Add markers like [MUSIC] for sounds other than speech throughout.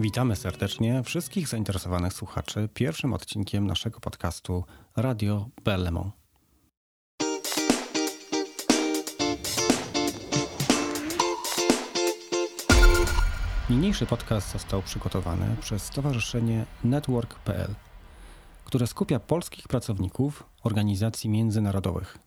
Witamy serdecznie wszystkich zainteresowanych słuchaczy pierwszym odcinkiem naszego podcastu Radio Bellemont. Niniejszy podcast został przygotowany przez Stowarzyszenie Network.pl, które skupia polskich pracowników organizacji międzynarodowych.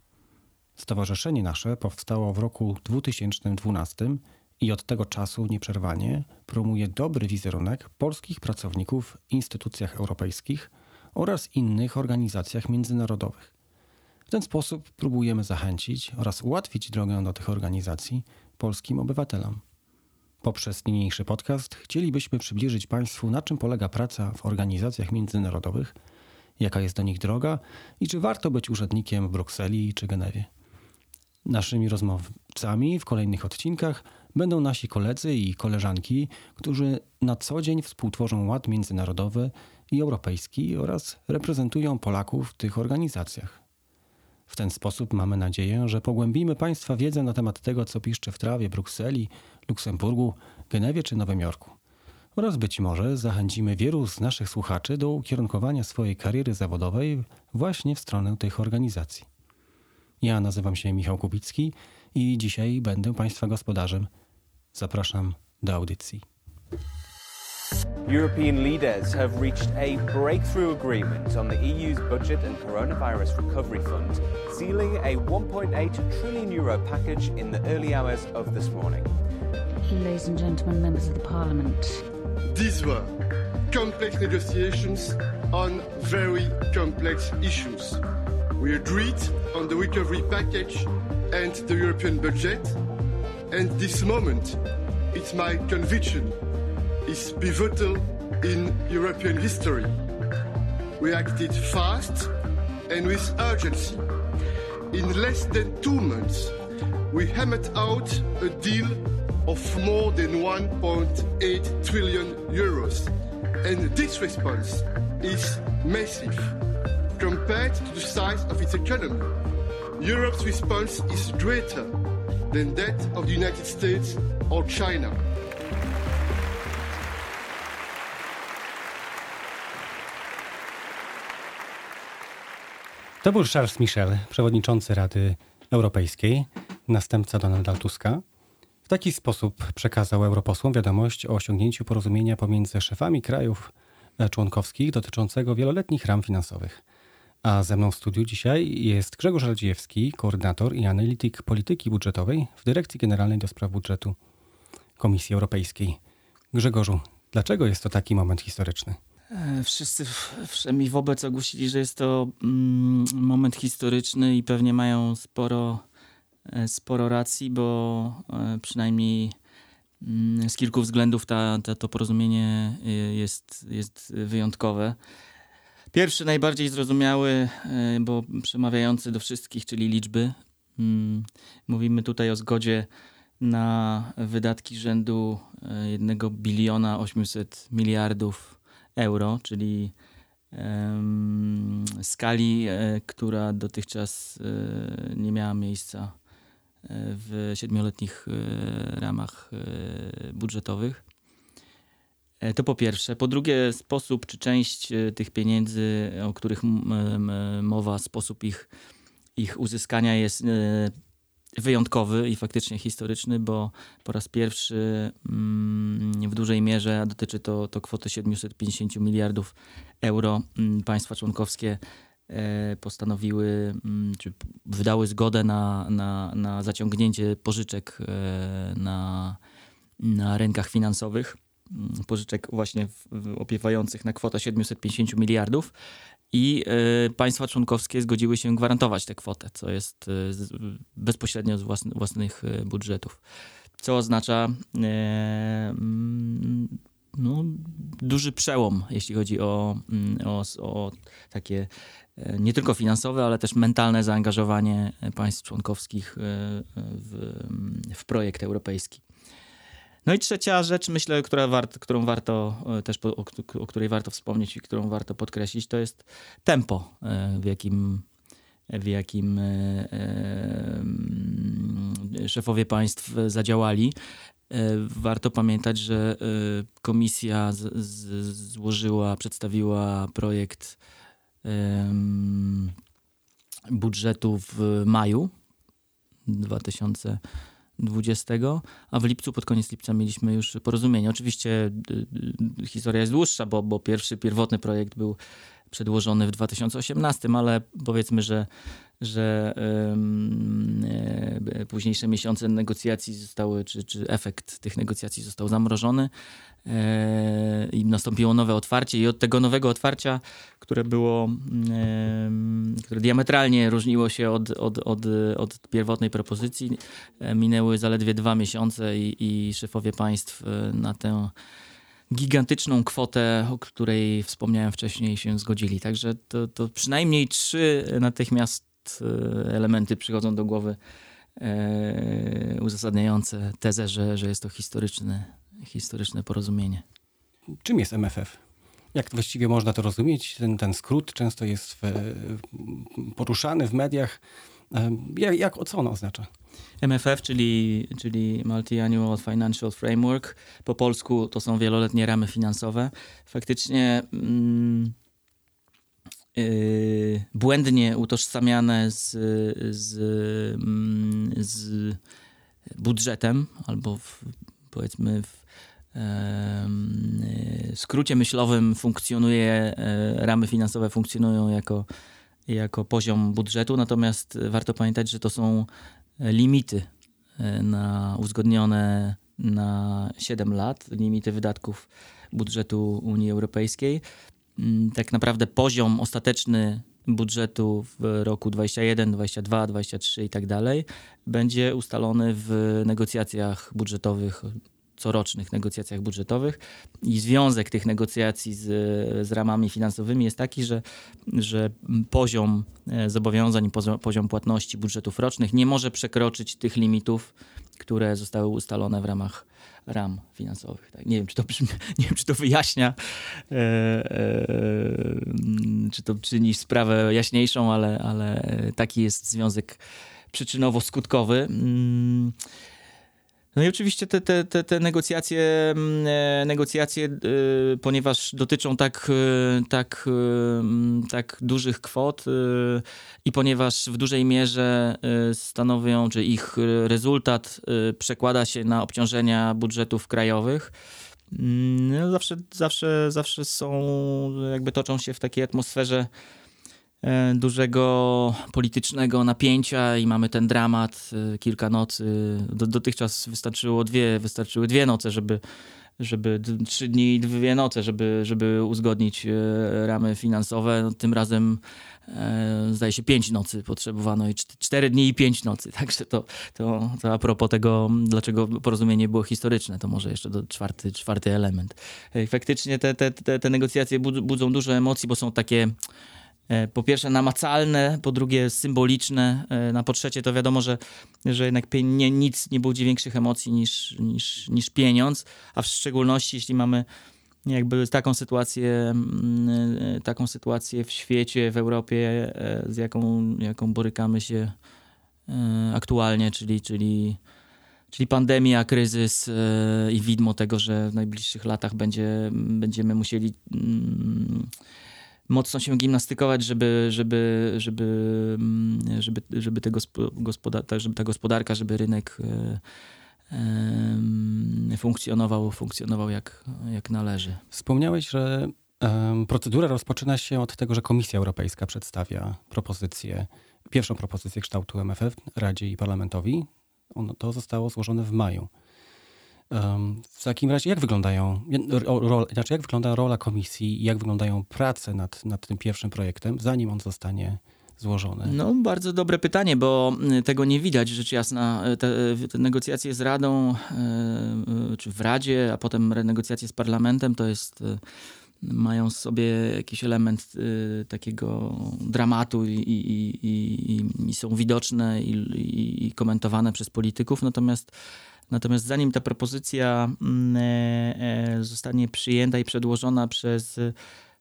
Stowarzyszenie nasze powstało w roku 2012 i od tego czasu nieprzerwanie promuje dobry wizerunek polskich pracowników w instytucjach europejskich oraz innych organizacjach międzynarodowych. W ten sposób próbujemy zachęcić oraz ułatwić drogę do tych organizacji polskim obywatelom. Poprzez niniejszy podcast chcielibyśmy przybliżyć Państwu, na czym polega praca w organizacjach międzynarodowych, jaka jest do nich droga i czy warto być urzędnikiem w Brukseli czy Genewie. Naszymi rozmówcami w kolejnych odcinkach będą nasi koledzy i koleżanki, którzy na co dzień współtworzą ład międzynarodowy i europejski oraz reprezentują Polaków w tych organizacjach. W ten sposób mamy nadzieję, że pogłębimy Państwa wiedzę na temat tego, co piszczy w trawie Brukseli, Luksemburgu, Genewie czy Nowym Jorku. Oraz być może zachęcimy wielu z naszych słuchaczy do ukierunkowania swojej kariery zawodowej właśnie w stronę tych organizacji. Ja nazywam się Michał Kubicki i dzisiaj będę Państwa gospodarzem. Zapraszam do audycji. European leaders have reached a breakthrough agreement on the EU's budget and coronavirus recovery fund, sealing a 1.8 trillion euro package in the early hours of this morning. Ladies and gentlemen, members of the Parliament. These were complex negotiations on very complex issues. We agreed on the recovery package and the European budget, and this moment, it's my conviction, is pivotal in European history. We acted fast and with urgency. In less than two months, we hammered out a deal of more than 1.8 trillion euros. And this response is massive compared to the size of its economy. Europe's response is greater than that of the United States or China. To był Charles Michel, przewodniczący Rady Europejskiej, następca Donalda Tuska. W taki sposób przekazał europosłom wiadomość o osiągnięciu porozumienia pomiędzy szefami krajów członkowskich dotyczącego wieloletnich ram finansowych. A ze mną w studiu dzisiaj jest Grzegorz Radziejewski, koordynator i analityk polityki budżetowej w Dyrekcji Generalnej do Spraw Budżetu Komisji Europejskiej. Grzegorzu, dlaczego jest to taki moment historyczny? E, wszyscy, wszemi wobec ogłosili, że jest to mm, moment historyczny i pewnie mają sporo, e, sporo racji, bo e, przynajmniej mm, z kilku względów ta, ta, to porozumienie jest, jest wyjątkowe. Pierwszy, najbardziej zrozumiały, bo przemawiający do wszystkich, czyli liczby. Mm, mówimy tutaj o zgodzie na wydatki rzędu 1 biliona 800 miliardów euro, czyli skali, e, która dotychczas e, nie miała miejsca e, w siedmioletnich ramach budżetowych. To po pierwsze. Po drugie, sposób czy część tych pieniędzy, o których mowa, sposób ich, ich uzyskania jest wyjątkowy i faktycznie historyczny, bo po raz pierwszy mm, w dużej mierze dotyczy to, to kwoty 750 miliardów euro. Mm, państwa członkowskie e, postanowiły, mm, czy wydały zgodę na, na, na zaciągnięcie pożyczek e, na, na rynkach finansowych pożyczek właśnie opiewających na kwotę 750 miliardów i y, państwa członkowskie zgodziły się gwarantować tę kwotę, co jest y, z, bezpośrednio z własny, własnych y, budżetów. Co oznacza no, duży przełom, jeśli chodzi o, mm, o, o takie nie tylko finansowe, ale też mentalne zaangażowanie państw członkowskich w, w projekt europejski. No i trzecia rzecz, myślę, która wart, którą warto e, też, o, o, której warto wspomnieć i którą warto podkreślić, to jest tempo, e, w jakim, w jakim e, szefowie państw zadziałali. Warto pamiętać, że komisja z, z, złożyła, przedstawiła projekt budżetu w maju 2020, a w lipcu, pod koniec lipca mieliśmy już porozumienie. Oczywiście y, y, historia jest dłuższa, bo, bo pierwszy, pierwotny projekt był przedłożony w 2018, ale powiedzmy, że, że e, późniejsze miesiące negocjacji zostały, czy, czy efekt tych negocjacji został zamrożony e, i nastąpiło nowe otwarcie. I od tego nowego otwarcia, które było, które diametralnie różniło się od, od, od, od pierwotnej propozycji, e, minęły zaledwie dwa miesiące i, i szefowie państw na tę gigantyczną kwotę, o której wspomniałem wcześniej, się zgodzili. Także to, to przynajmniej trzy natychmiast e, elementy przychodzą do głowy e, uzasadniające tezę, że, że jest to historyczne, historyczne porozumienie. Czym jest MFF? Jak właściwie można to rozumieć? Ten, ten skrót często jest w, poruszany w mediach. Jak, jak, co ono oznacza? MFF, czyli, czyli Multi-Annual Financial Framework. Po polsku to są wieloletnie ramy finansowe. Faktycznie yy, błędnie utożsamiane z, z, mm, z budżetem, albo w, powiedzmy w yy, skrócie myślowym funkcjonuje, yy, ramy finansowe funkcjonują jako jako poziom budżetu, natomiast warto pamiętać, że to są limity e, na, uzgodnione na 7 lat, limity wydatków budżetu Unii Europejskiej. Mm, tak naprawdę poziom ostateczny budżetu w roku 21, 22, 23 i tak dalej będzie ustalony w negocjacjach budżetowych corocznych negocjacjach budżetowych i związek tych negocjacji z, z ramami finansowymi jest taki, że, że poziom e, zobowiązań, poziom, płatności budżetów rocznych nie może przekroczyć tych limitów, które zostały ustalone w ramach ram finansowych. Tak? Nie, wiem, czy to brzmi, [LAUGHS] nie wiem, czy to wyjaśnia, e, e, czy to czyni sprawę jaśniejszą, ale, ale taki jest związek przyczynowo-skutkowy. No i oczywiście te, te, te, te negocjacje, mm, e, negocjacje, e, ponieważ dotyczą tak, e, tak, mm, tak dużych kwot i ponieważ w dużej mierze stanowią, czy ich rezultat przekłada się na obciążenia budżetów krajowych, mm, no zawsze, zawsze, zawsze są, jakby toczą się w takiej atmosferze dużego politycznego napięcia i mamy ten dramat e, kilka nocy. dotychczas wystarczyło dwie, wystarczyły dwie noce, żeby, żeby trzy dni i dwie noce, żeby, żeby uzgodnić e, ramy finansowe. No, tym razem e, zdaje się pięć nocy potrzebowano i cztery dni i pięć nocy. [LAUGHS] Także to, to, to a propos tego, dlaczego porozumienie było historyczne, to może jeszcze do czwarty, czwarty element. Faktycznie te, te, te, te negocjacje budzą dużo emocji, bo są takie E, po pierwsze namacalne, po drugie symboliczne, e, na po trzecie to wiadomo, że, że jednak nie, nic nie budzi większych emocji niż, niż, niż pieniądz, a w szczególności jeśli mamy jakby taką sytuację, mm, e, taką sytuację w świecie, w Europie, z jaką, jaką borykamy się aktualnie, czyli, czyli, czyli pandemia, kryzys i widmo tego, że w najbliższych latach będzie, będziemy musieli mm, mocno się gimnastykować, żeby, żeby, żeby, mm, żeby, żeby, te gospoda tak, żeby ta gospodarka, żeby rynek e, funkcjonował, funkcjonował jak, jak należy. Wspomniałeś, że procedura rozpoczyna się od tego, że Komisja Europejska przedstawia propozycję, pierwszą propozycję kształtu MFF Radzie i Parlamentowi. Ono, to zostało złożone w maju. W takim razie, jak wyglądają, znaczy jak wygląda rola komisji i jak wyglądają prace nad, nad tym pierwszym projektem, zanim on zostanie złożony? No, bardzo dobre pytanie, bo y, tego nie widać, rzecz jasna. Y, te, te negocjacje z Radą, czy w Radzie, a potem negocjacje z Parlamentem, to jest mają sobie jakiś element takiego dramatu i, i, i, i są widoczne i, komentowane przez polityków, natomiast Natomiast zanim ta propozycja mm, e, e, zostanie przyjęta i przedłożona przez,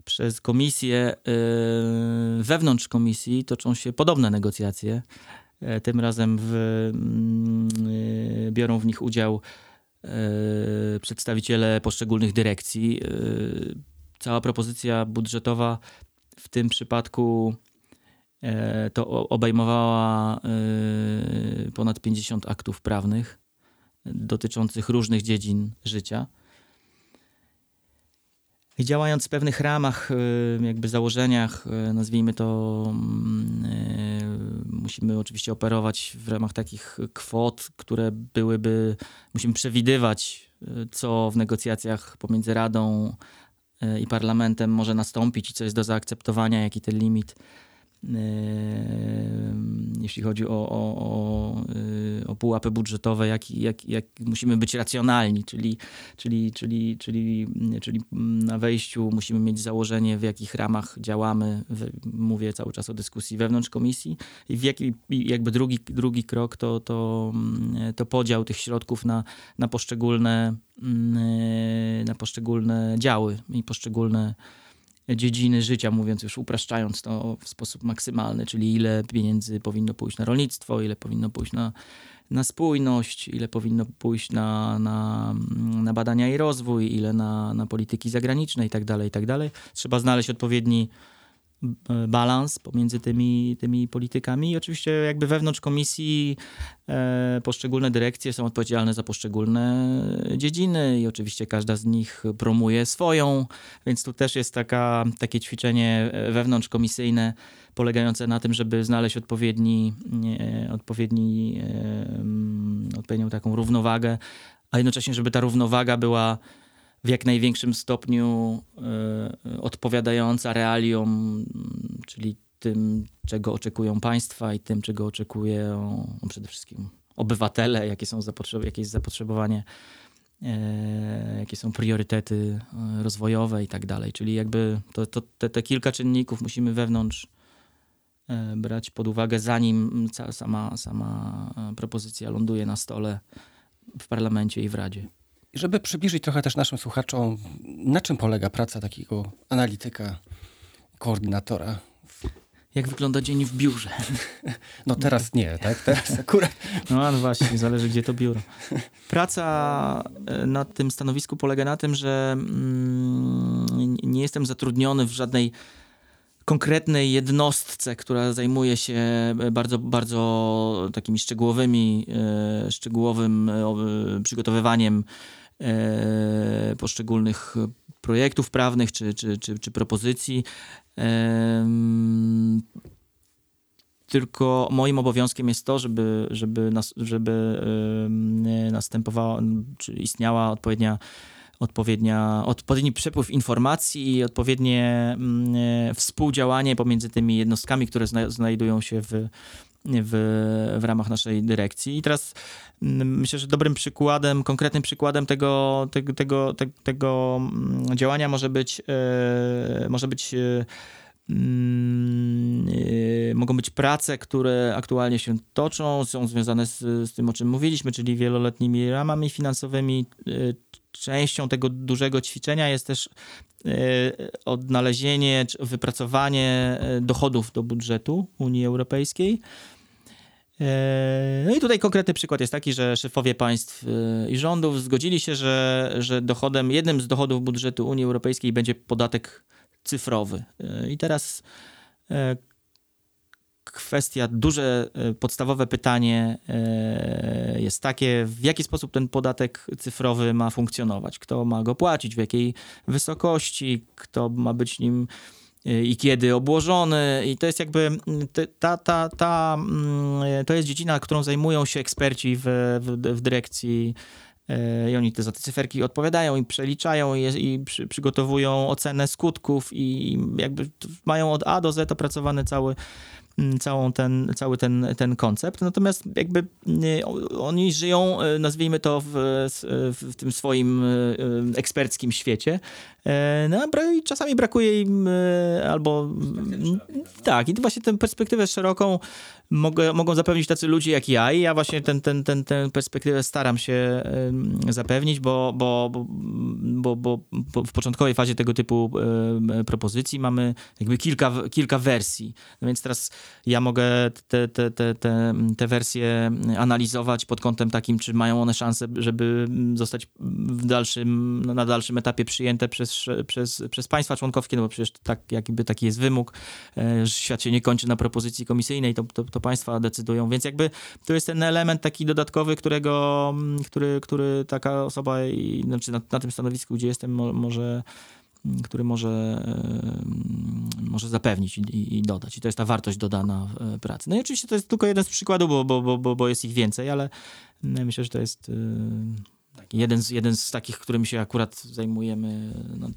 przez komisję, e, wewnątrz komisji toczą się podobne negocjacje. Tym razem w, mm, biorą w nich udział przedstawiciele poszczególnych dyrekcji. Cała propozycja budżetowa w tym przypadku to obejmowała ponad 50 aktów prawnych dotyczących różnych dziedzin życia. I działając w pewnych ramach, y, jakby założeniach, y, nazwijmy to, mm, y, musimy oczywiście operować w ramach takich kwot, które byłyby, musimy przewidywać, co w negocjacjach pomiędzy Radą i Parlamentem może nastąpić i co jest do zaakceptowania, jaki ten limit jeśli chodzi o, o, o, y, o pułapy budżetowe, jak, jak, jak musimy być racjonalni, czyli, czyli, czyli, czyli, czyli na wejściu musimy mieć założenie, w jakich ramach działamy. Mówię cały czas o dyskusji wewnątrz komisji i w jaki, jakby drugi, drugi krok to, to, to podział tych środków na, na, poszczególne, na poszczególne działy i poszczególne dziedziny życia, mówiąc już upraszczając to w sposób maksymalny, czyli ile pieniędzy powinno pójść na rolnictwo, ile powinno pójść na, na spójność, ile powinno pójść na, na, na badania i rozwój, ile na, na polityki zagraniczne i tak dalej, i tak. Trzeba znaleźć odpowiedni balans pomiędzy tymi, tymi politykami. I oczywiście jakby wewnątrz komisji e, poszczególne dyrekcje są odpowiedzialne za poszczególne dziedziny i oczywiście każda z nich promuje swoją, więc tu też jest taka, takie ćwiczenie wewnątrzkomisyjne polegające na tym, żeby znaleźć odpowiedni, e, odpowiedni e, odpowiednią taką równowagę, a jednocześnie, żeby ta równowaga była w jak największym stopniu y, odpowiadająca realiom, czyli tym, czego oczekują państwa i tym, czego oczekują no przede wszystkim obywatele, jakie, są zapotrzeb jakie jest zapotrzebowanie, y, jakie są priorytety e, rozwojowe i tak dalej. Czyli jakby to, to, te, te kilka czynników musimy wewnątrz brać pod uwagę, zanim sama, sama propozycja ląduje na stole w parlamencie i w Radzie. Żeby przybliżyć trochę też naszym słuchaczom, na czym polega praca takiego analityka, koordynatora? Jak wygląda dzień w biurze? [LAUGHS] No teraz nie, tak? Teraz akurat. No, właśnie, zależy gdzie to biuro. Praca e, na tym stanowisku polega na tym, że mm, nie jestem zatrudniony w żadnej konkretnej jednostce, która zajmuje się bardzo, bardzo takimi szczegółowymi, e, szczegółowym e, przygotowywaniem E, poszczególnych projektów prawnych czy, czy, czy, czy propozycji. Tylko moim obowiązkiem jest to, żeby, żeby, nas, żeby następowała, czy istniała odpowiednia odpowiednia, odpowiedni przepływ informacji i odpowiednie współdziałanie pomiędzy tymi jednostkami, które zna, znajdują się w, w, w ramach naszej dyrekcji. I teraz mm, myślę, że dobrym przykładem, konkretnym przykładem tego, tego, tego, tego mm, działania może być, e, może być e, mogą być prace, które aktualnie się toczą, są związane z, z tym, o czym mówiliśmy, czyli wieloletnimi ramami finansowymi. Częścią tego dużego ćwiczenia jest też odnalezienie, wypracowanie dochodów do budżetu Unii Europejskiej. E, no i tutaj konkretny przykład jest taki, że szefowie państw e, i rządów zgodzili się, że, że dochodem, jednym z dochodów budżetu Unii Europejskiej będzie podatek cyfrowy. E, I teraz kwestia, duże, podstawowe pytanie jest takie, w jaki sposób ten podatek cyfrowy ma funkcjonować, kto ma go płacić, w jakiej wysokości, kto ma być nim i kiedy obłożony? I to jest jakby ta, ta, ta, to jest dziedzina, którą zajmują się eksperci w, w, w dyrekcji e, i oni te za te cyferki odpowiadają i przeliczają i, i przy, przygotowują ocenę skutków i jakby mają od A do Z opracowany cały całą ten, cały ten, ten koncept. Natomiast jakby oni żyją, e, nazwijmy to, w, w tym swoim e, eksperckim świecie E, no, bra- i czasami brakuje im e, albo... Tak, i właśnie tę perspektywę szeroką mogę, mogą zapewnić tacy ludzie jak ja i ja właśnie tę ten, ten, tę perspektywę staram się zapewnić, bo, bo, bo, bo, w początkowej fazie tego typu propozycji mamy jakby kilka, kilka wersji. No więc teraz ja mogę te, te, te, te, te wersje analizować pod kątem takim, czy mają one szansę, żeby zostać w dalszym, na dalszym etapie przyjęte przez, przez, przez państwa członkowskie, no bo przecież tak, jakby taki jest wymóg, e, że świat się nie kończy na propozycji komisyjnej, to, to, to państwa decydują, więc jakby to jest ten element taki dodatkowy, którego, mm, który, który taka osoba, znaczy na, na tym stanowisku, gdzie jestem, mo, może który może, em, może zapewnić i, i dodać. I to jest ta wartość dodana e, pracy. No i oczywiście to jest tylko jeden z przykładów, bo, bo, bo, bo, jest ich więcej, ale mm, myślę, że to jest e, jeden, z, jeden z takich, którymi się akurat zajmujemy no,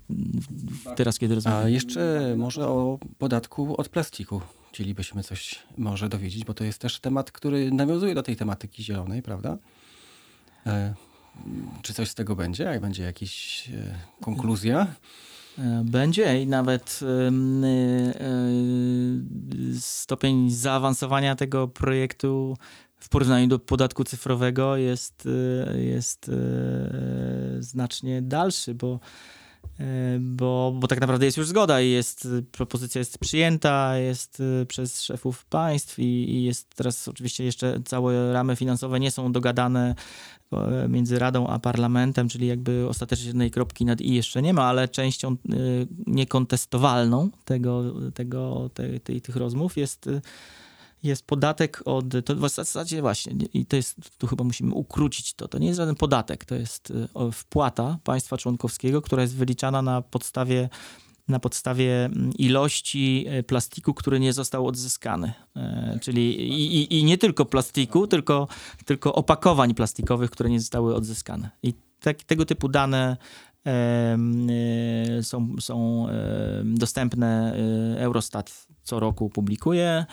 teraz, kiedy A rozmawiamy. jeszcze może o podatku od plastiku chcielibyśmy coś może dowiedzieć, bo to jest też temat, który nawiązuje do tej tematyki zielonej, prawda? E, czy coś z tego będzie? Jak będzie jakaś e, konkluzja? E, Będzie i nawet stopień zaawansowania tego projektu w porównaniu do podatku cyfrowego jest, e, jest e, znacznie dalszy, bo, e, bo, bo tak naprawdę jest już zgoda i jest, propozycja jest przyjęta, jest przez szefów państw i, i jest teraz oczywiście jeszcze całe ramy finansowe nie są dogadane między Radą a Parlamentem, czyli jakby ostatecznej kropki nad i jeszcze nie ma, ale częścią y, niekontestowalną tego, tego, tej, tych rozmów jest, y, jest podatek od, to w zasadzie właśnie, nie- i to jest, tu chyba musimy ukrócić to, to nie jest żaden podatek, to jest y, wpłata państwa członkowskiego, która jest wyliczana na podstawie na podstawie mm, ilości e, plastiku, który nie został odzyskany. E, Czyli i, i, i nie tylko plastiku, tylko, tylko opakowań plastikowych, które nie zostały odzyskane. I tak, tego typu dane e, są, są dostępne. Eurostat co roku publikuje.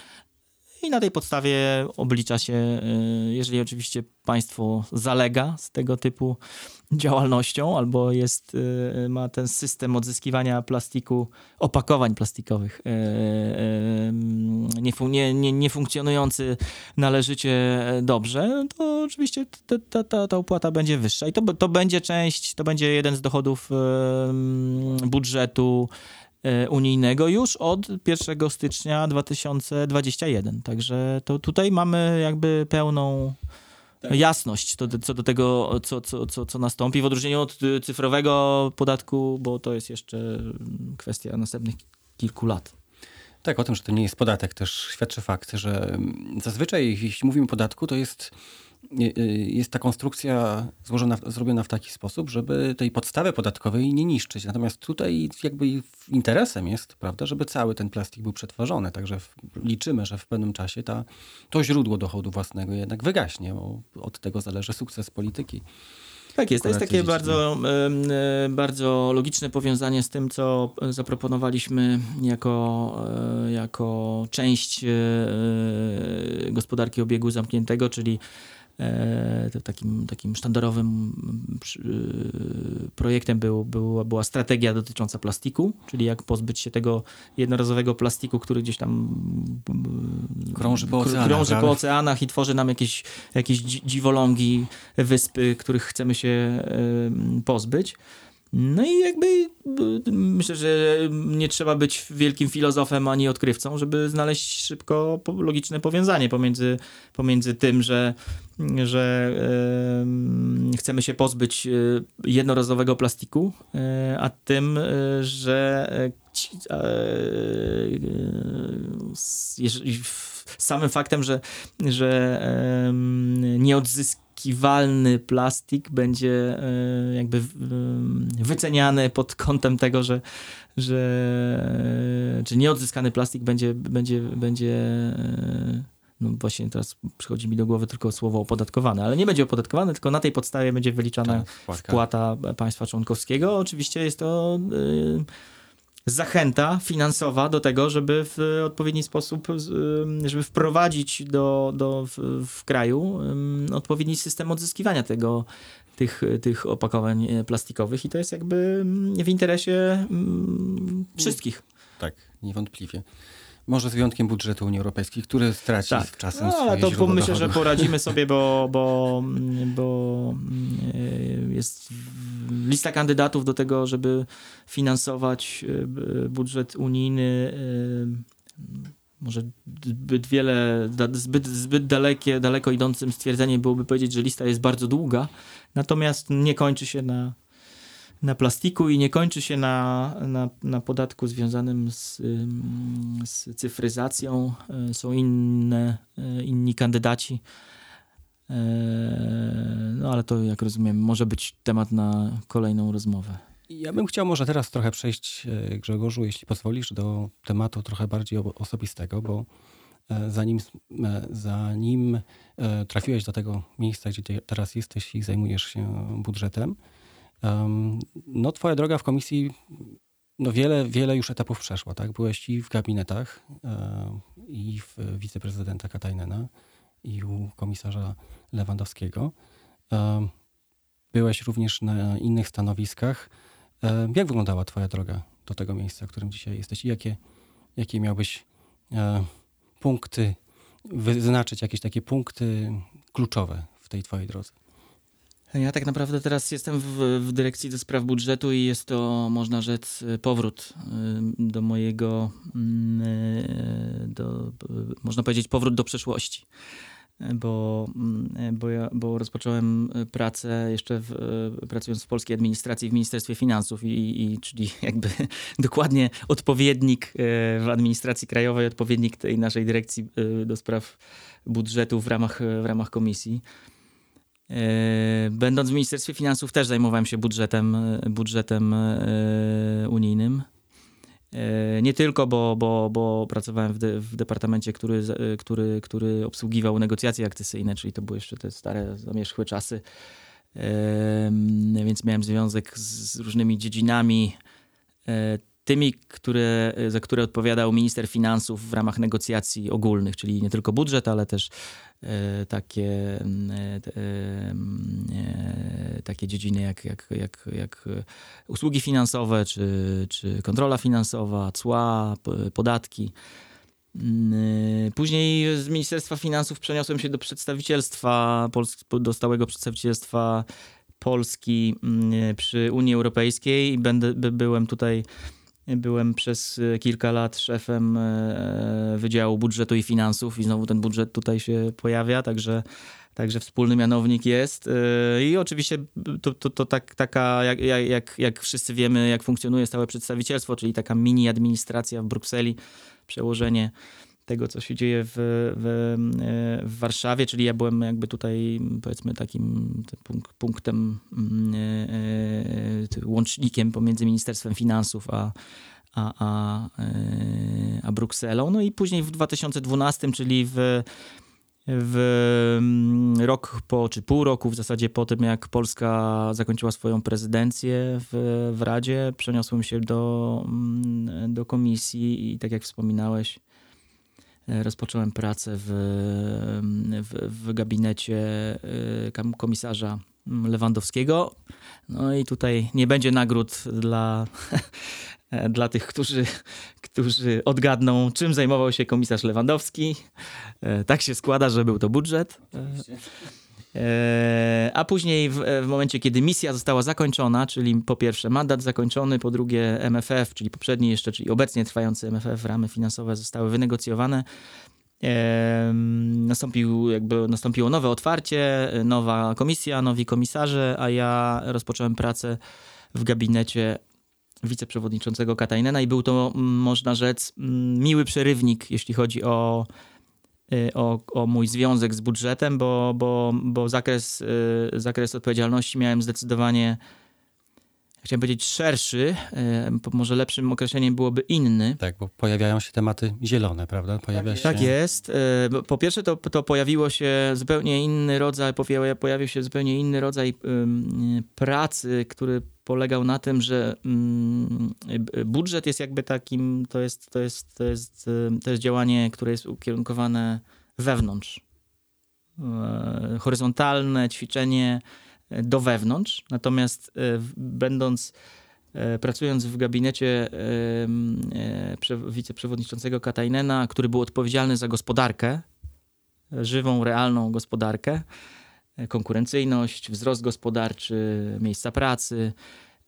I na tej podstawie oblicza się, e, jeżeli oczywiście państwo zalega z tego typu działalnością, albo jest, e, ma ten system odzyskiwania plastiku, opakowań plastikowych e, nie, nie, nie, funkcjonujący należycie dobrze, to oczywiście ta, ta, ta, ta opłata będzie wyższa. I to, to będzie część, to będzie jeden z dochodów budżetu unijnego już od 1 stycznia 2021. Także to tutaj mamy jakby pełną jasność co do, co do tego, co, co, co, co nastąpi, w odróżnieniu od y, cyfrowego podatku, bo to jest jeszcze mm, kwestia następnych kilku lat. Tak, o tym, że to nie jest podatek, też świadczy fakt, że mm, zazwyczaj, jeśli mówimy o podatku, to jest, jest ta konstrukcja złożona, zrobiona w taki sposób, żeby tej podstawy podatkowej nie niszczyć. Natomiast tutaj jakby interesem jest, prawda, żeby cały ten plastik był przetworzony. Także w, liczymy, że w pewnym czasie ta, to źródło dochodu własnego jednak wygaśnie, bo od tego zależy sukces polityki. Tak jest, to jest takie bardzo, e, bardzo logiczne powiązanie z tym, co zaproponowaliśmy jako, e, jako część e, gospodarki obiegu zamkniętego, czyli takim, takim sztandarowym przy- e, projektem był, był, była strategia dotycząca plastiku, czyli jak pozbyć się tego jednorazowego plastiku, który gdzieś tam mm, Krąży po oceanach, krąży po oceanach i tworzy nam jakieś, jakieś dzi- dziwolągi, wyspy, których chcemy się em, pozbyć. No i jakby myślę, że nie trzeba być wielkim filozofem ani odkrywcą, żeby znaleźć szybko logiczne powiązanie pomiędzy, pomiędzy tym, że, że em, chcemy się pozbyć y, jednorazowego plastiku, y, a tym, y, że e, ci- e, e, s- jeżeli w- samym faktem, że, że em, nieodzyskiwalny plastik będzie e, jakby em, wyceniany pod kątem tego, że, że e, czy nieodzyskany plastik będzie, będzie, będzie e, no właśnie teraz przychodzi mi do głowy tylko słowo opodatkowany, ale nie będzie opodatkowany, tylko na tej podstawie będzie wyliczana Tak, wpłata państwa członkowskiego. Oczywiście jest to zachęta finansowa do tego, żeby w odpowiedni sposób, żeby wprowadzić do, do, w, w kraju odpowiedni system odzyskiwania tego, tych, tych opakowań e, plastikowych i to jest jakby w interesie wszystkich. Tak, niewątpliwie. Może z wyjątkiem budżetu Unii Europejskiej, który straci z czasem no, ale to myślę, że poradzimy [LAUGHS] sobie, bo, bo, bo y, jest lista kandydatów do tego, żeby finansować y, budżet unijny. y, Może zbyt wiele, zbyt, zbyt dalekie, daleko idącym stwierdzeniem byłoby powiedzieć, że lista jest bardzo długa, natomiast nie kończy się na, na plastiku i nie kończy się na, na, na podatku związanym z, z cyfryzacją. Y, Są inne, y, inni kandydaci. Y, No ale to, jak rozumiem, może być temat na kolejną rozmowę. Ja bym chciał może teraz trochę przejść, e, Grzegorzu, jeśli pozwolisz, do tematu trochę bardziej osobistego, bo e, zanim, e, zanim e, trafiłeś do tego miejsca, gdzie te- teraz jesteś i zajmujesz się budżetem, em, no twoja droga w komisji no wiele, wiele już etapów przeszła, tak? Byłeś i w gabinetach, i w wiceprezydenta Katajnena, i u komisarza Lewandowskiego. Byłeś również na innych stanowiskach. Jak wyglądała Twoja droga do tego miejsca, w którym dzisiaj jesteś? I jakie, jakie miałbyś punkty, wyznaczyć jakieś takie punkty kluczowe w tej Twojej drodze? Ja tak naprawdę teraz jestem w, w dyrekcji do spraw budżetu i jest to, można rzec, powrót y, do mojego, mm, y, do, y, można powiedzieć, powrót do przeszłości. Y, Bo, mm, bo, ja, bo rozpocząłem y, pracę jeszcze w, y, pracując w polskiej administracji w Ministerstwie Finansów, i, i czyli [LAUGHS] jakby dokładnie odpowiednik y, w administracji krajowej, odpowiednik tej naszej dyrekcji y, do spraw budżetu w ramach, w ramach komisji. E, Będąc w Ministerstwie Finansów też zajmowałem się budżetem, e, budżetem e, unijnym. Nie tylko, bo, bo, bo pracowałem w, de, w departamencie, który, który, który obsługiwał negocjacje akcesyjne, czyli to były jeszcze te stare, zamierzchłe czasy. Więc miałem związek z, różnymi dziedzinami, tymi, które, za które odpowiadał minister finansów w ramach negocjacji ogólnych, czyli nie tylko budżet, ale też e, takie, e, e, takie dziedziny jak, jak, jak, jak usługi finansowe, czy, czy kontrola finansowa, cła, podatki. Później z Ministerstwa Finansów przeniosłem się do przedstawicielstwa, do stałego przedstawicielstwa Polski przy Unii Europejskiej i będę, by, byłem tutaj Byłem przez e, kilka lat szefem e, Wydziału Budżetu i Finansów i znowu ten budżet tutaj się pojawia, także, także wspólny mianownik jest. E, I oczywiście to, to, to tak, taka, jak, jak- jak, wszyscy wiemy, jak funkcjonuje stałe przedstawicielstwo, czyli taka mini administracja w Brukseli, przełożenie tego, co się dzieje w, w, e, w Warszawie, czyli ja byłem jakby tutaj powiedzmy takim te punk- punktem, mm, e, e, łącznikiem pomiędzy Ministerstwem Finansów a, a, a, a Brukselą. No i później w 2012, czyli w, w mm, rok po, czy pół roku w zasadzie po tym, jak Polska zakończyła swoją prezydencję w, w Radzie, przeniosłem się do, mm, do komisji i tak jak wspominałeś, rozpocząłem pracę w, w, w gabinecie kam- komisarza Lewandowskiego. No i tutaj nie będzie nagród dla, [LAUGHS] dla tych, którzy, którzy odgadną, czym zajmował się komisarz Lewandowski. E, Tak się składa, że był to budżet. E, A później, w, w momencie, kiedy misja została zakończona, czyli po pierwsze mandat zakończony, po drugie MFF, czyli poprzedni jeszcze, czyli obecnie trwający MFF, ramy finansowe zostały wynegocjowane. Em, Nastąpił, jakby nastąpiło nowe otwarcie, nowa komisja, nowi komisarze, a ja rozpocząłem pracę w gabinecie wiceprzewodniczącego Katajnena i był to, można rzec, miły przerywnik, jeśli chodzi o, o, o mój związek z budżetem, bo, bo, bo zakres, y, zakres odpowiedzialności miałem zdecydowanie chciałem powiedzieć szerszy, e, może lepszym określeniem byłoby inny. Tak, bo pojawiają się tematy zielone, prawda? Pojawia się... Tak jest. Po pierwsze to, to pojawiło się zupełnie inny rodzaj, pojawił, pojawił się zupełnie inny rodzaj pracy, który polegał na tym, że b- budżet jest jakby takim, to jest, to jest, to jest, to jest działanie, które jest ukierunkowane wewnątrz. E, horyzontalne ćwiczenie e, do wewnątrz, natomiast e, będąc pracując w gabinecie wiceprzewodniczącego Katajnena, który był odpowiedzialny za gospodarkę, żywą, realną gospodarkę, konkurencyjność, wzrost gospodarczy, miejsca pracy.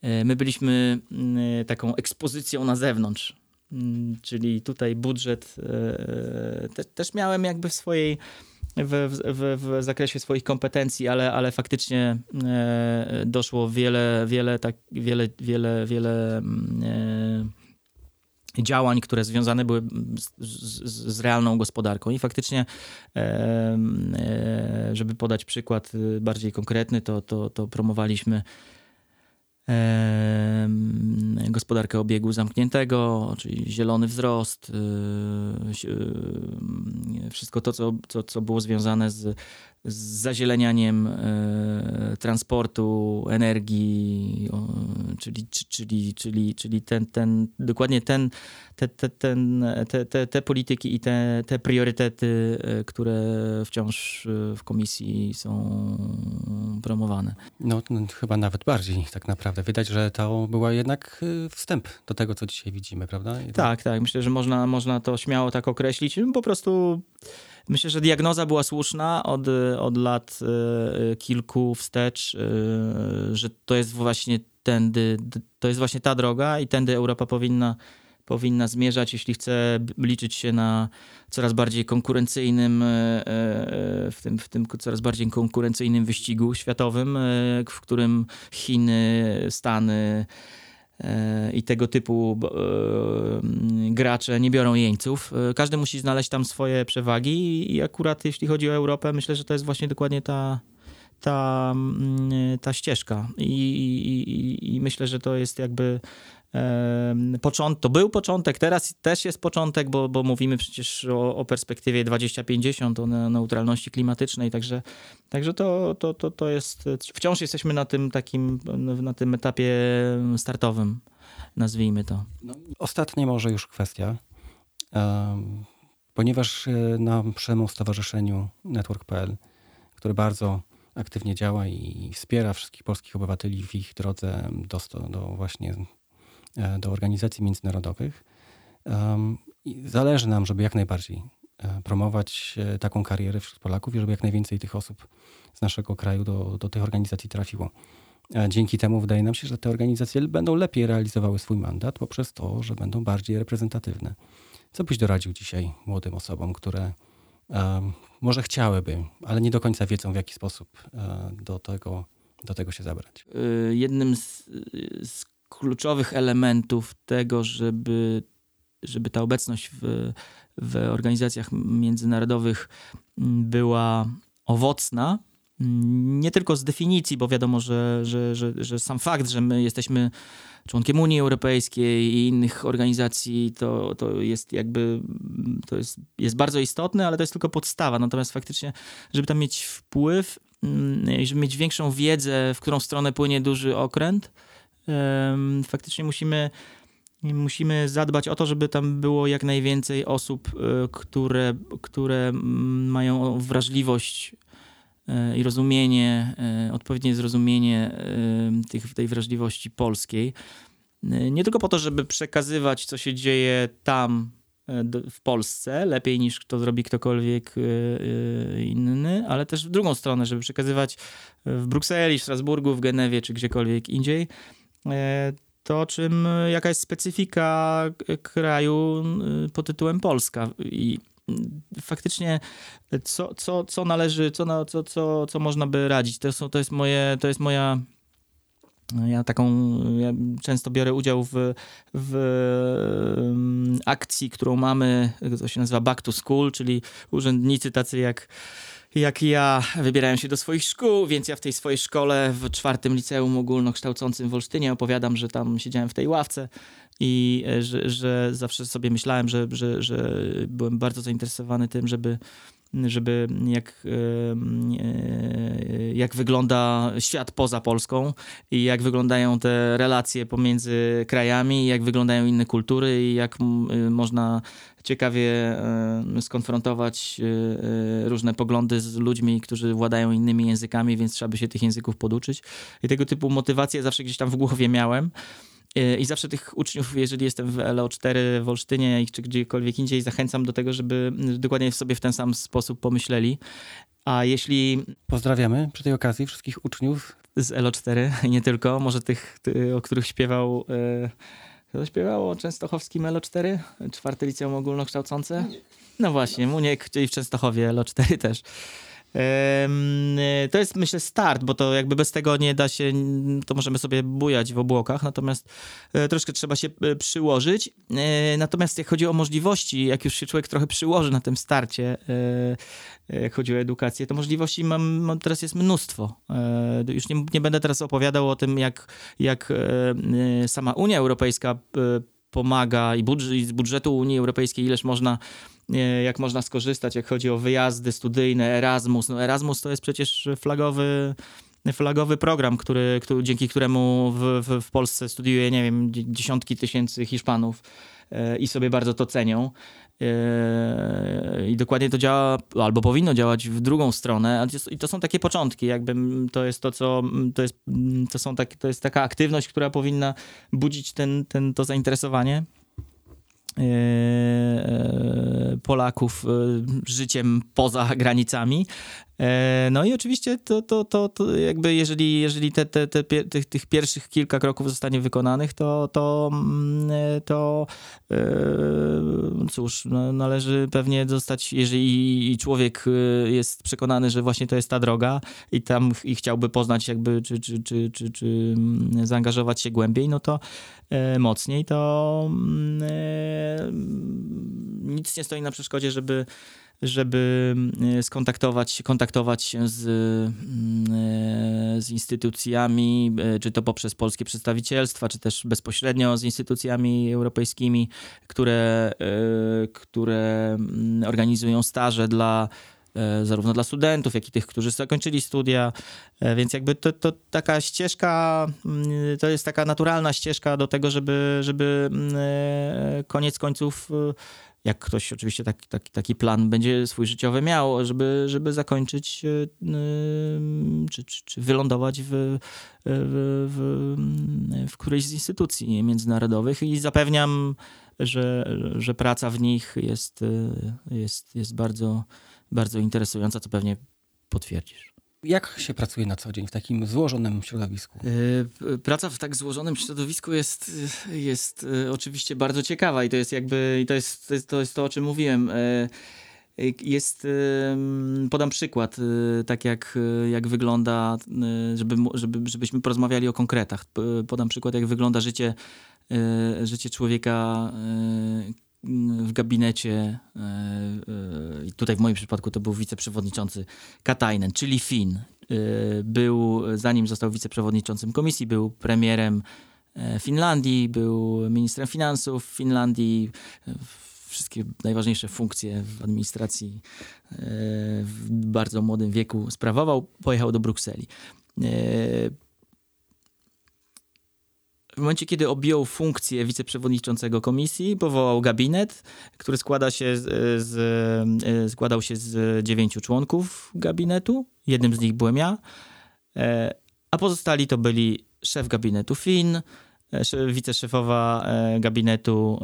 E, My byliśmy mm, taką ekspozycją na zewnątrz. Mm, Czyli tutaj budżet e, te, też miałem jakby w swojej w, w, w zakresie swoich kompetencji, ale, ale faktycznie e, doszło wiele, wiele, tak, wiele, wiele, wiele mm, e, działań, które związane były z, z, z realną gospodarką. I faktycznie, e, żeby podać przykład e, bardziej konkretny, to, to, to promowaliśmy gospodarkę obiegu zamkniętego, czyli zielony wzrost, y, y, wszystko to, co, co, co było związane z, z zazielenianiem e, transportu, energii, o, czyli, czy- czyli, czyli, czyli ten, ten, dokładnie ten, te, te, ten, te, te, te polityki i te, te priorytety, e, które wciąż e, w komisji są promowane. No, no, chyba nawet bardziej tak naprawdę. Widać, że to była jednak wstęp do tego, co dzisiaj widzimy, prawda? I Tak, tak. Myślę, że można, można to śmiało tak określić. Po prostu myślę, że diagnoza była słuszna od, od lat e, kilku wstecz, e, że to jest właśnie tędy, to jest właśnie ta droga i tędy Europa powinna, powinna zmierzać, jeśli chce liczyć się na coraz bardziej konkurencyjnym, w tym, w tym coraz bardziej konkurencyjnym wyścigu światowym, w którym Chiny, Stany, i tego typu e, gracze nie biorą jeńców. E, Każdy musi znaleźć tam swoje przewagi i akurat jeśli chodzi o Europę, myślę, że to jest właśnie dokładnie ta, ta, ta ścieżka. I, i, i, myślę, że to jest jakby począt, to był początek, teraz też jest początek, bo, bo mówimy przecież o, o perspektywie 2050, o ne- neutralności klimatycznej, także, także to, to, to, to jest, wciąż jesteśmy na tym takim, na tym etapie startowym, nazwijmy to. Ostatnia może już kwestia, ponieważ e, na naszemu stowarzyszeniu Network.pl, które bardzo aktywnie działa i wspiera wszystkich polskich obywateli w ich drodze do, do właśnie do organizacji międzynarodowych, i zależy nam, żeby jak najbardziej e, promować e, taką karierę wśród Polaków i żeby jak najwięcej tych osób z naszego kraju do, do tych organizacji trafiło. E, Dzięki temu wydaje nam się, że te organizacje będą lepiej realizowały swój mandat poprzez to, że będą bardziej reprezentatywne. Co byś doradził dzisiaj młodym osobom, które em, może chciałyby, ale nie do końca wiedzą, w jaki sposób e, do, tego, do tego się zabrać? jednym z, z kluczowych elementów tego, żeby, żeby ta obecność w, w organizacjach międzynarodowych mm, była owocna, nie tylko z definicji, bo wiadomo, że, że, że, że sam fakt, że my jesteśmy członkiem Unii Europejskiej i innych organizacji, to, to jest jakby, to jest, jest bardzo istotne, ale to jest tylko podstawa. Natomiast faktycznie, żeby tam mieć wpływ mm, i żeby mieć większą wiedzę, w którą stronę płynie duży okręt, faktycznie musimy musimy zadbać o to, żeby tam było jak najwięcej osób, e, które, które mają wrażliwość e, i rozumienie, e, odpowiednie zrozumienie tych, tej wrażliwości polskiej. Nie tylko po to, żeby przekazywać, co się dzieje tam w Polsce, lepiej niż to zrobi ktokolwiek inny, ale też w drugą stronę, żeby przekazywać w Brukseli, w Strasburgu, w Genewie czy gdziekolwiek indziej to, czym, jaka jest specyfika k- kraju pod tytułem Polska. I mm, faktycznie co, co, co należy, co, co, co, co można by radzić? To, są, to, jest moje, to jest moja ja taką, ja często biorę udział w, w em, akcji, którą mamy, to się nazywa Back to School, czyli urzędnicy tacy jak jak ja wybierałem się do swoich szkół, więc ja w tej swojej szkole w czwartym liceum ogólnokształcącym w Olsztynie opowiadam, że tam siedziałem w tej ławce i e, że, że zawsze sobie myślałem, że, że, że byłem bardzo zainteresowany tym, żeby żeby jak, e, jak wygląda świat poza Polską i jak wyglądają te relacje pomiędzy krajami, jak wyglądają inne kultury i jak e, można ciekawie skonfrontować różne poglądy z ludźmi, którzy władają innymi językami, więc trzeba by się tych języków poduczyć. I tego typu motywacje zawsze gdzieś tam w głowie miałem. E, I zawsze tych uczniów, jeżeli jestem w LO4 w Olsztynie czy gdziekolwiek indziej, zachęcam do tego, żeby dokładnie sobie w ten sam sposób pomyśleli. A jeśli. Pozdrawiamy przy tej okazji wszystkich uczniów z LO4, nie tylko, może tych, o których śpiewał. E, kto śpiewał o częstochowskim LO4? Czwarte liceum ogólnokształcące? No właśnie, Muniek, czyli w Częstochowie LO4 też. To jest myślę start, bo to jakby bez tego nie da się, to możemy sobie bujać w obłokach, natomiast e, troszkę trzeba się e, przyłożyć. E, natomiast jak chodzi o możliwości, jak już się człowiek trochę przyłoży na tym starcie, jak chodzi o edukację, to możliwości mam, teraz jest mnóstwo. Już nie, nie będę teraz opowiadał o tym, jak, jak sama Unia Europejska pomaga i budżet, z budżetu Unii Europejskiej ileż można jak można skorzystać, jak chodzi o wyjazdy studyjne, Erasmus. No Erasmus to jest przecież flagowy flagowy program, który, który, dzięki któremu w, w, w Polsce studiuje, nie wiem, dziesiątki tysięcy Hiszpanów e, i sobie bardzo to cenią. E, I dokładnie to działa, albo powinno działać w drugą stronę. I to są takie początki, jakby to jest to, co to jest, to są tak, to jest taka aktywność, która powinna budzić ten, ten, to zainteresowanie. E, e, Polaków e, życiem poza granicami. No i oczywiście to, to, to, to jakby jeżeli, jeżeli te, te, te, tych, tych pierwszych kilka kroków zostanie wykonanych, to, to, mm, to cóż, no, należy pewnie zostać, jeżeli człowiek jest przekonany, że właśnie to jest ta droga i tam i chciałby poznać jakby, czy, czy, czy, czy, czy mm, zaangażować się głębiej, no to mocniej, to mm, nic nie stoi na przeszkodzie, żeby, żeby e, skontaktować, kontaktować się z, mm, e, z instytucjami, e, czy to poprzez polskie przedstawicielstwa, czy też bezpośrednio z instytucjami europejskimi, które, które mm, organizują staże dla zarówno dla studentów, jak i tych, którzy zakończyli studia, więc jakby to, to taka ścieżka, mm, to jest taka naturalna ścieżka do tego, żeby, żeby koniec końców jak ktoś oczywiście taki, taki, taki plan będzie swój życiowy miał, żeby, żeby zakończyć e, czy, czy, czy wylądować w, w, w, w którejś z instytucji międzynarodowych i zapewniam, że, że praca w nich jest, e, jest, jest bardzo, bardzo interesująca, co pewnie potwierdzisz. Jak się pracuje na co dzień w takim złożonym środowisku? E, praca w tak złożonym środowisku jest, jest e, oczywiście bardzo ciekawa i to jest jakby, i to jest, to jest, to, jest to, o czym mówiłem. E, jest, podam przykład, tak jak, jak wygląda, żeby, żeby, żebyśmy porozmawiali o konkretach. Podam przykład, jak wygląda życie, życie człowieka, w gabinecie, tutaj w moim przypadku to był wiceprzewodniczący Katainen, czyli Finn. E, był, zanim został wiceprzewodniczącym komisji, był premierem Finlandii, był ministrem finansów Finlandii, wszystkie najważniejsze funkcje w administracji w bardzo młodym wieku sprawował, pojechał do Brukseli. W momencie, kiedy objął funkcję wiceprzewodniczącego komisji, powołał gabinet, który składa się z, z, e, składał się z dziewięciu członków gabinetu. Jednym z nich byłem ja, e, a pozostali to byli szef gabinetu Finn, e, wiceszefowa gabinetu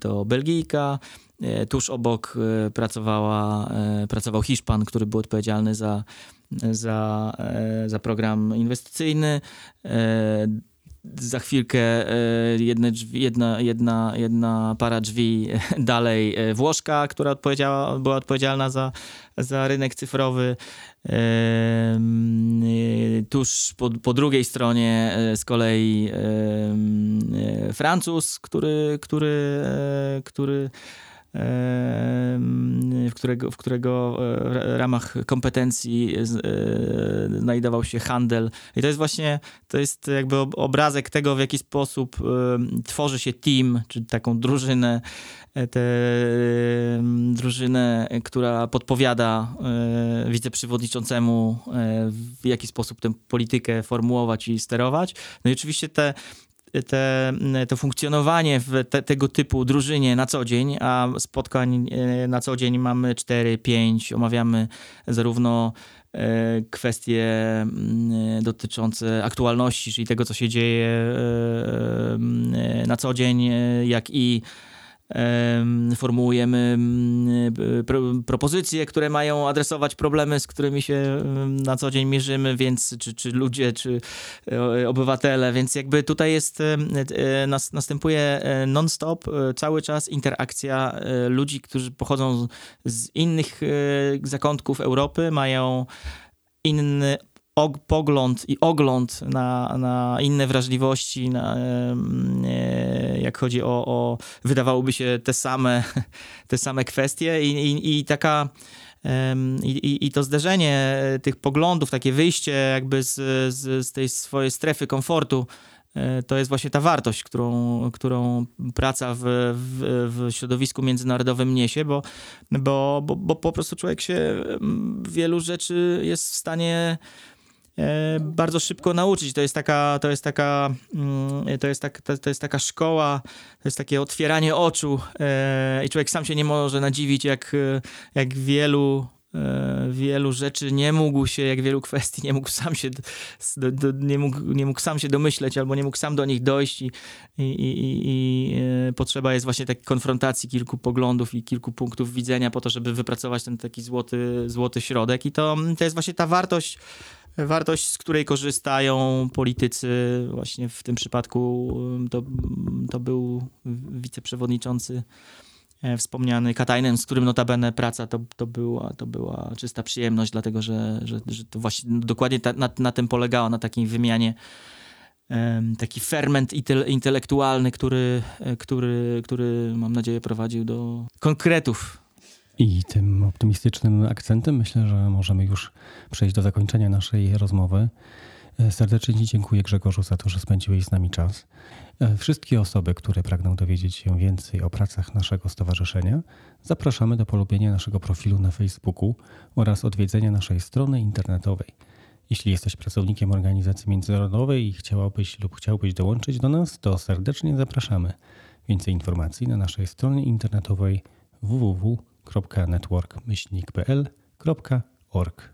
to Belgijka, tuż obok pracowała, pracował Hiszpan, który był odpowiedzialny za, za, za program inwestycyjny za chwilkę e, jedne drzwi, jedna, jedna, jedna para drzwi [LAUGHS] dalej e, Włoszka, która odpowiedziała, była odpowiedzialna za, za rynek cyfrowy. E, tuż po, po drugiej stronie z kolei Francuz, który, który, który w którego, w którego e, ramach kompetencji z- e, znajdował się handel. I to jest właśnie, to jest jakby ob- obrazek tego, w jaki sposób e, tworzy się team, czy taką drużynę, e, tę drużynę, e, która podpowiada e, wiceprzewodniczącemu, e, w jaki sposób tę politykę formułować i sterować. No i oczywiście te te, to funkcjonowanie w te, tego typu drużynie na co dzień, a spotkań e, na co dzień mamy 4-5, omawiamy zarówno e, kwestie mm, dotyczące aktualności, czyli tego, co się dzieje e, na co dzień, jak i formułujemy mm, pro, propozycje, które mają adresować problemy, z którymi się na co dzień mierzymy, więc czy, czy ludzie, czy e, obywatele, więc jakby tutaj jest, e, nas, następuje e, non-stop, cały czas interakcja ludzi, którzy pochodzą z, innych zakątków Europy, mają inny pogląd i ogląd na, na inne wrażliwości, na, e, jak chodzi o, o wydawałoby się te same, [LAUGHS] te same kwestie i, i, i taka i, i, to zderzenie tych poglądów, takie wyjście jakby z, z, z tej swojej strefy komfortu, e, to jest właśnie ta wartość, którą, którą praca w, w, w środowisku międzynarodowym niesie, bo, bo, bo, bo po prostu człowiek się wielu rzeczy jest w stanie e, bardzo szybko nauczyć. To jest taka, to jest taka, mm, to jest, tak, to, jest taka szkoła, to jest takie otwieranie oczu e, i człowiek sam się nie może nadziwić, jak, e, jak wielu e, wielu rzeczy nie mógł się, jak wielu kwestii nie mógł sam się, do, do, nie, mógł, nie mógł sam się domyśleć, albo nie mógł sam do nich dojść i, i, i, i e, potrzeba jest właśnie takiej konfrontacji kilku poglądów i kilku punktów widzenia po to, żeby wypracować ten taki złoty, złoty środek i to, to jest właśnie ta wartość, wartość, z której korzystają politycy. Właśnie w tym przypadku to, to był wiceprzewodniczący e, wspomniany Katajnen, z którym notabene praca to, to, była, to była czysta przyjemność, dlatego że, że, że to właśnie dokładnie ta, na, na tym polegało, na takiej wymianie taki ferment intele- intelektualny, który, e, który, który mam nadzieję prowadził do konkretów I tym optymistycznym akcentem myślę, że możemy już przejść do zakończenia naszej rozmowy. E, Serdecznie Ci dziękuję Grzegorzu za to, że spędziłeś z nami czas. E, Wszystkie osoby, które pragną dowiedzieć się więcej o pracach naszego stowarzyszenia, zapraszamy do polubienia naszego profilu na Facebooku oraz odwiedzenia naszej strony internetowej. Jeśli jesteś pracownikiem organizacji międzynarodowej i chciałabyś lub chciałbyś dołączyć do nas, to serdecznie zapraszamy. Więcej informacji na naszej stronie internetowej www.network-pl.org.